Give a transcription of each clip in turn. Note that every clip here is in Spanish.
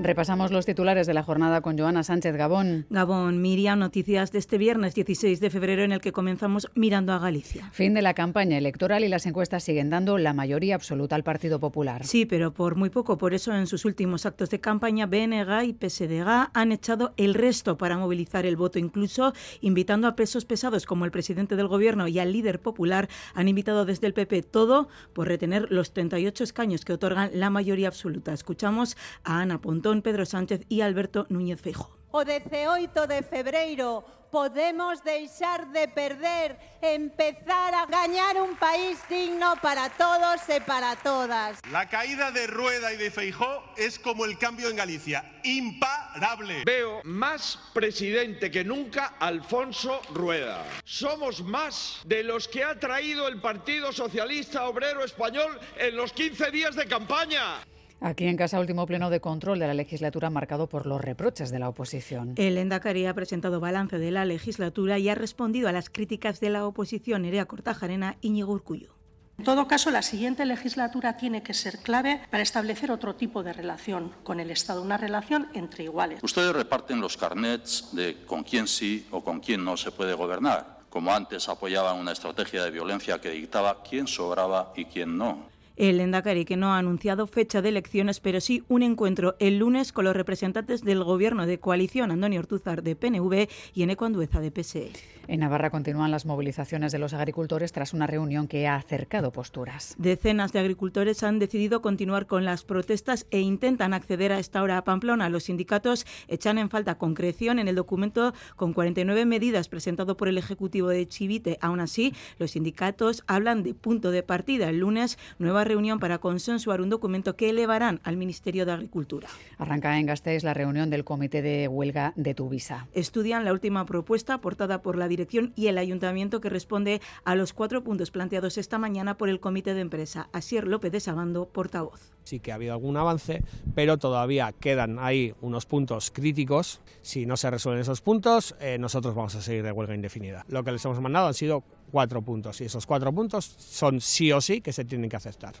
Repasamos los titulares de la jornada con Joana Sánchez Gabón. Gabón, Miriam, noticias de este viernes 16 de febrero en el que comenzamos mirando a Galicia. Fin de la campaña electoral y las encuestas siguen dando la mayoría absoluta al Partido Popular. Sí, pero por muy poco. Por eso en sus últimos actos de campaña BNG y PSDG han echado el resto para movilizar el voto, incluso invitando a pesos pesados como el presidente del gobierno y al líder popular. Han invitado desde el PP todo por retener los 38 escaños que otorgan la mayoría absoluta. Escuchamos a Ana Pontón Pedro Sánchez e Alberto Núñez Feijo. O 18 de febreiro podemos deixar de perder, empezar a gañar un país digno para todos e para todas. La caída de Rueda y de Feijó es como el cambio en Galicia, imparable. Veo más presidente que nunca Alfonso Rueda. Somos más de los que ha traído el Partido Socialista Obrero Español en los 15 días de campaña. Aquí en casa, último pleno de control de la legislatura marcado por los reproches de la oposición. El Endacari ha presentado balance de la legislatura y ha respondido a las críticas de la oposición Nerea Cortajarena y Ñigo Urcullo. En todo caso, la siguiente legislatura tiene que ser clave para establecer otro tipo de relación con el Estado, una relación entre iguales. Ustedes reparten los carnets de con quién sí o con quién no se puede gobernar, como antes apoyaban una estrategia de violencia que dictaba quién sobraba y quién no. El Endacari, que no ha anunciado fecha de elecciones, pero sí un encuentro el lunes con los representantes del Gobierno de coalición, Antonio Ortuzar de PNV y Eneco Andueza de PSE. En Navarra continúan las movilizaciones de los agricultores tras una reunión que ha acercado posturas. Decenas de agricultores han decidido continuar con las protestas e intentan acceder a esta hora a Pamplona. Los sindicatos echan en falta concreción en el documento con 49 medidas presentado por el Ejecutivo de Chivite. Aún así, los sindicatos hablan de punto de partida. El lunes, nueva reunión para consensuar un documento que elevarán al Ministerio de Agricultura. Arranca en Gasteiz la reunión del Comité de Huelga de Tuvisa. Estudian la última propuesta aportada por la Dirección y el Ayuntamiento que responde a los cuatro puntos planteados esta mañana por el Comité de Empresa. Asier López de Sabando, portavoz. Sí que ha habido algún avance, pero todavía quedan ahí unos puntos críticos. Si no se resuelven esos puntos, eh, nosotros vamos a seguir de huelga indefinida. Lo que les hemos mandado han sido cuatro puntos y esos cuatro puntos son sí o sí que se tienen que aceptar.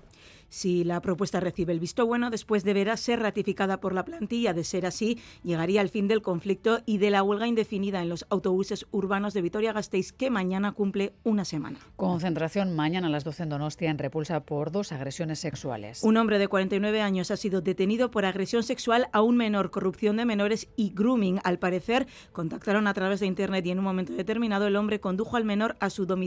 Si la propuesta recibe el visto bueno, después deberá ser ratificada por la plantilla. De ser así, llegaría el fin del conflicto y de la huelga indefinida en los autobuses urbanos de Vitoria-Gasteiz, que mañana cumple una semana. Concentración mañana a las 12 en Donostia en repulsa por dos agresiones sexuales. Un hombre de 49 años ha sido detenido por agresión sexual a un menor, corrupción de menores y grooming. Al parecer, contactaron a través de Internet y en un momento determinado el hombre condujo al menor a su domicilio,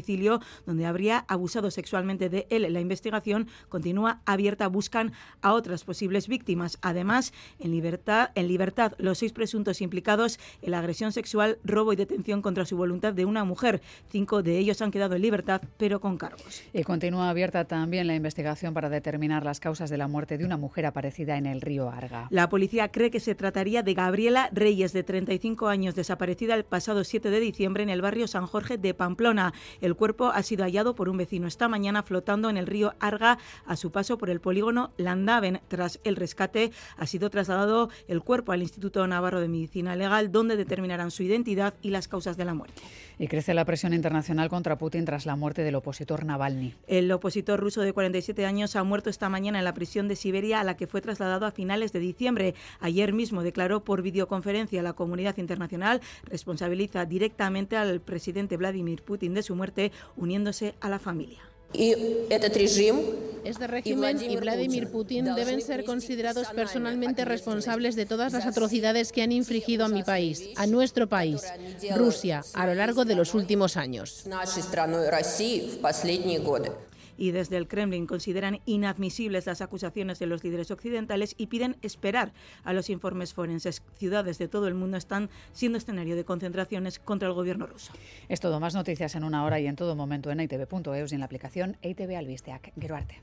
donde habría abusado sexualmente de él. La investigación continúa abierta buscan a otras posibles víctimas. Además, en libertad, en libertad los seis presuntos implicados en la agresión sexual, robo y detención contra su voluntad de una mujer. Cinco de ellos han quedado en libertad, pero con cargos. Y continúa abierta también la investigación para determinar las causas de la muerte de una mujer aparecida en el río Arga. La policía cree que se trataría de Gabriela Reyes, de 35 años, desaparecida el pasado 7 de diciembre en el barrio San Jorge de Pamplona. El cuerpo ha sido hallado por un vecino esta mañana flotando en el río Arga a su paso por el polígono Landaven. Tras el rescate, ha sido trasladado el cuerpo al Instituto Navarro de Medicina Legal, donde determinarán su identidad y las causas de la muerte. Y crece la presión internacional contra Putin tras la muerte del opositor Navalny. El opositor ruso de 47 años ha muerto esta mañana en la prisión de Siberia, a la que fue trasladado a finales de diciembre. Ayer mismo declaró por videoconferencia la comunidad internacional responsabiliza directamente al presidente Vladimir Putin de su muerte, uniéndose a la familia. Este régimen y Vladimir Putin deben ser considerados personalmente responsables de todas las atrocidades que han infligido a mi país, a nuestro país, Rusia, a lo largo de los últimos años y desde el Kremlin consideran inadmisibles las acusaciones de los líderes occidentales y piden esperar a los informes forenses. Ciudades de todo el mundo están siendo escenario de concentraciones contra el gobierno ruso. Es todo, más noticias en una hora y en todo momento en itv.eus y en la aplicación ITV Albisteac. Geruarte.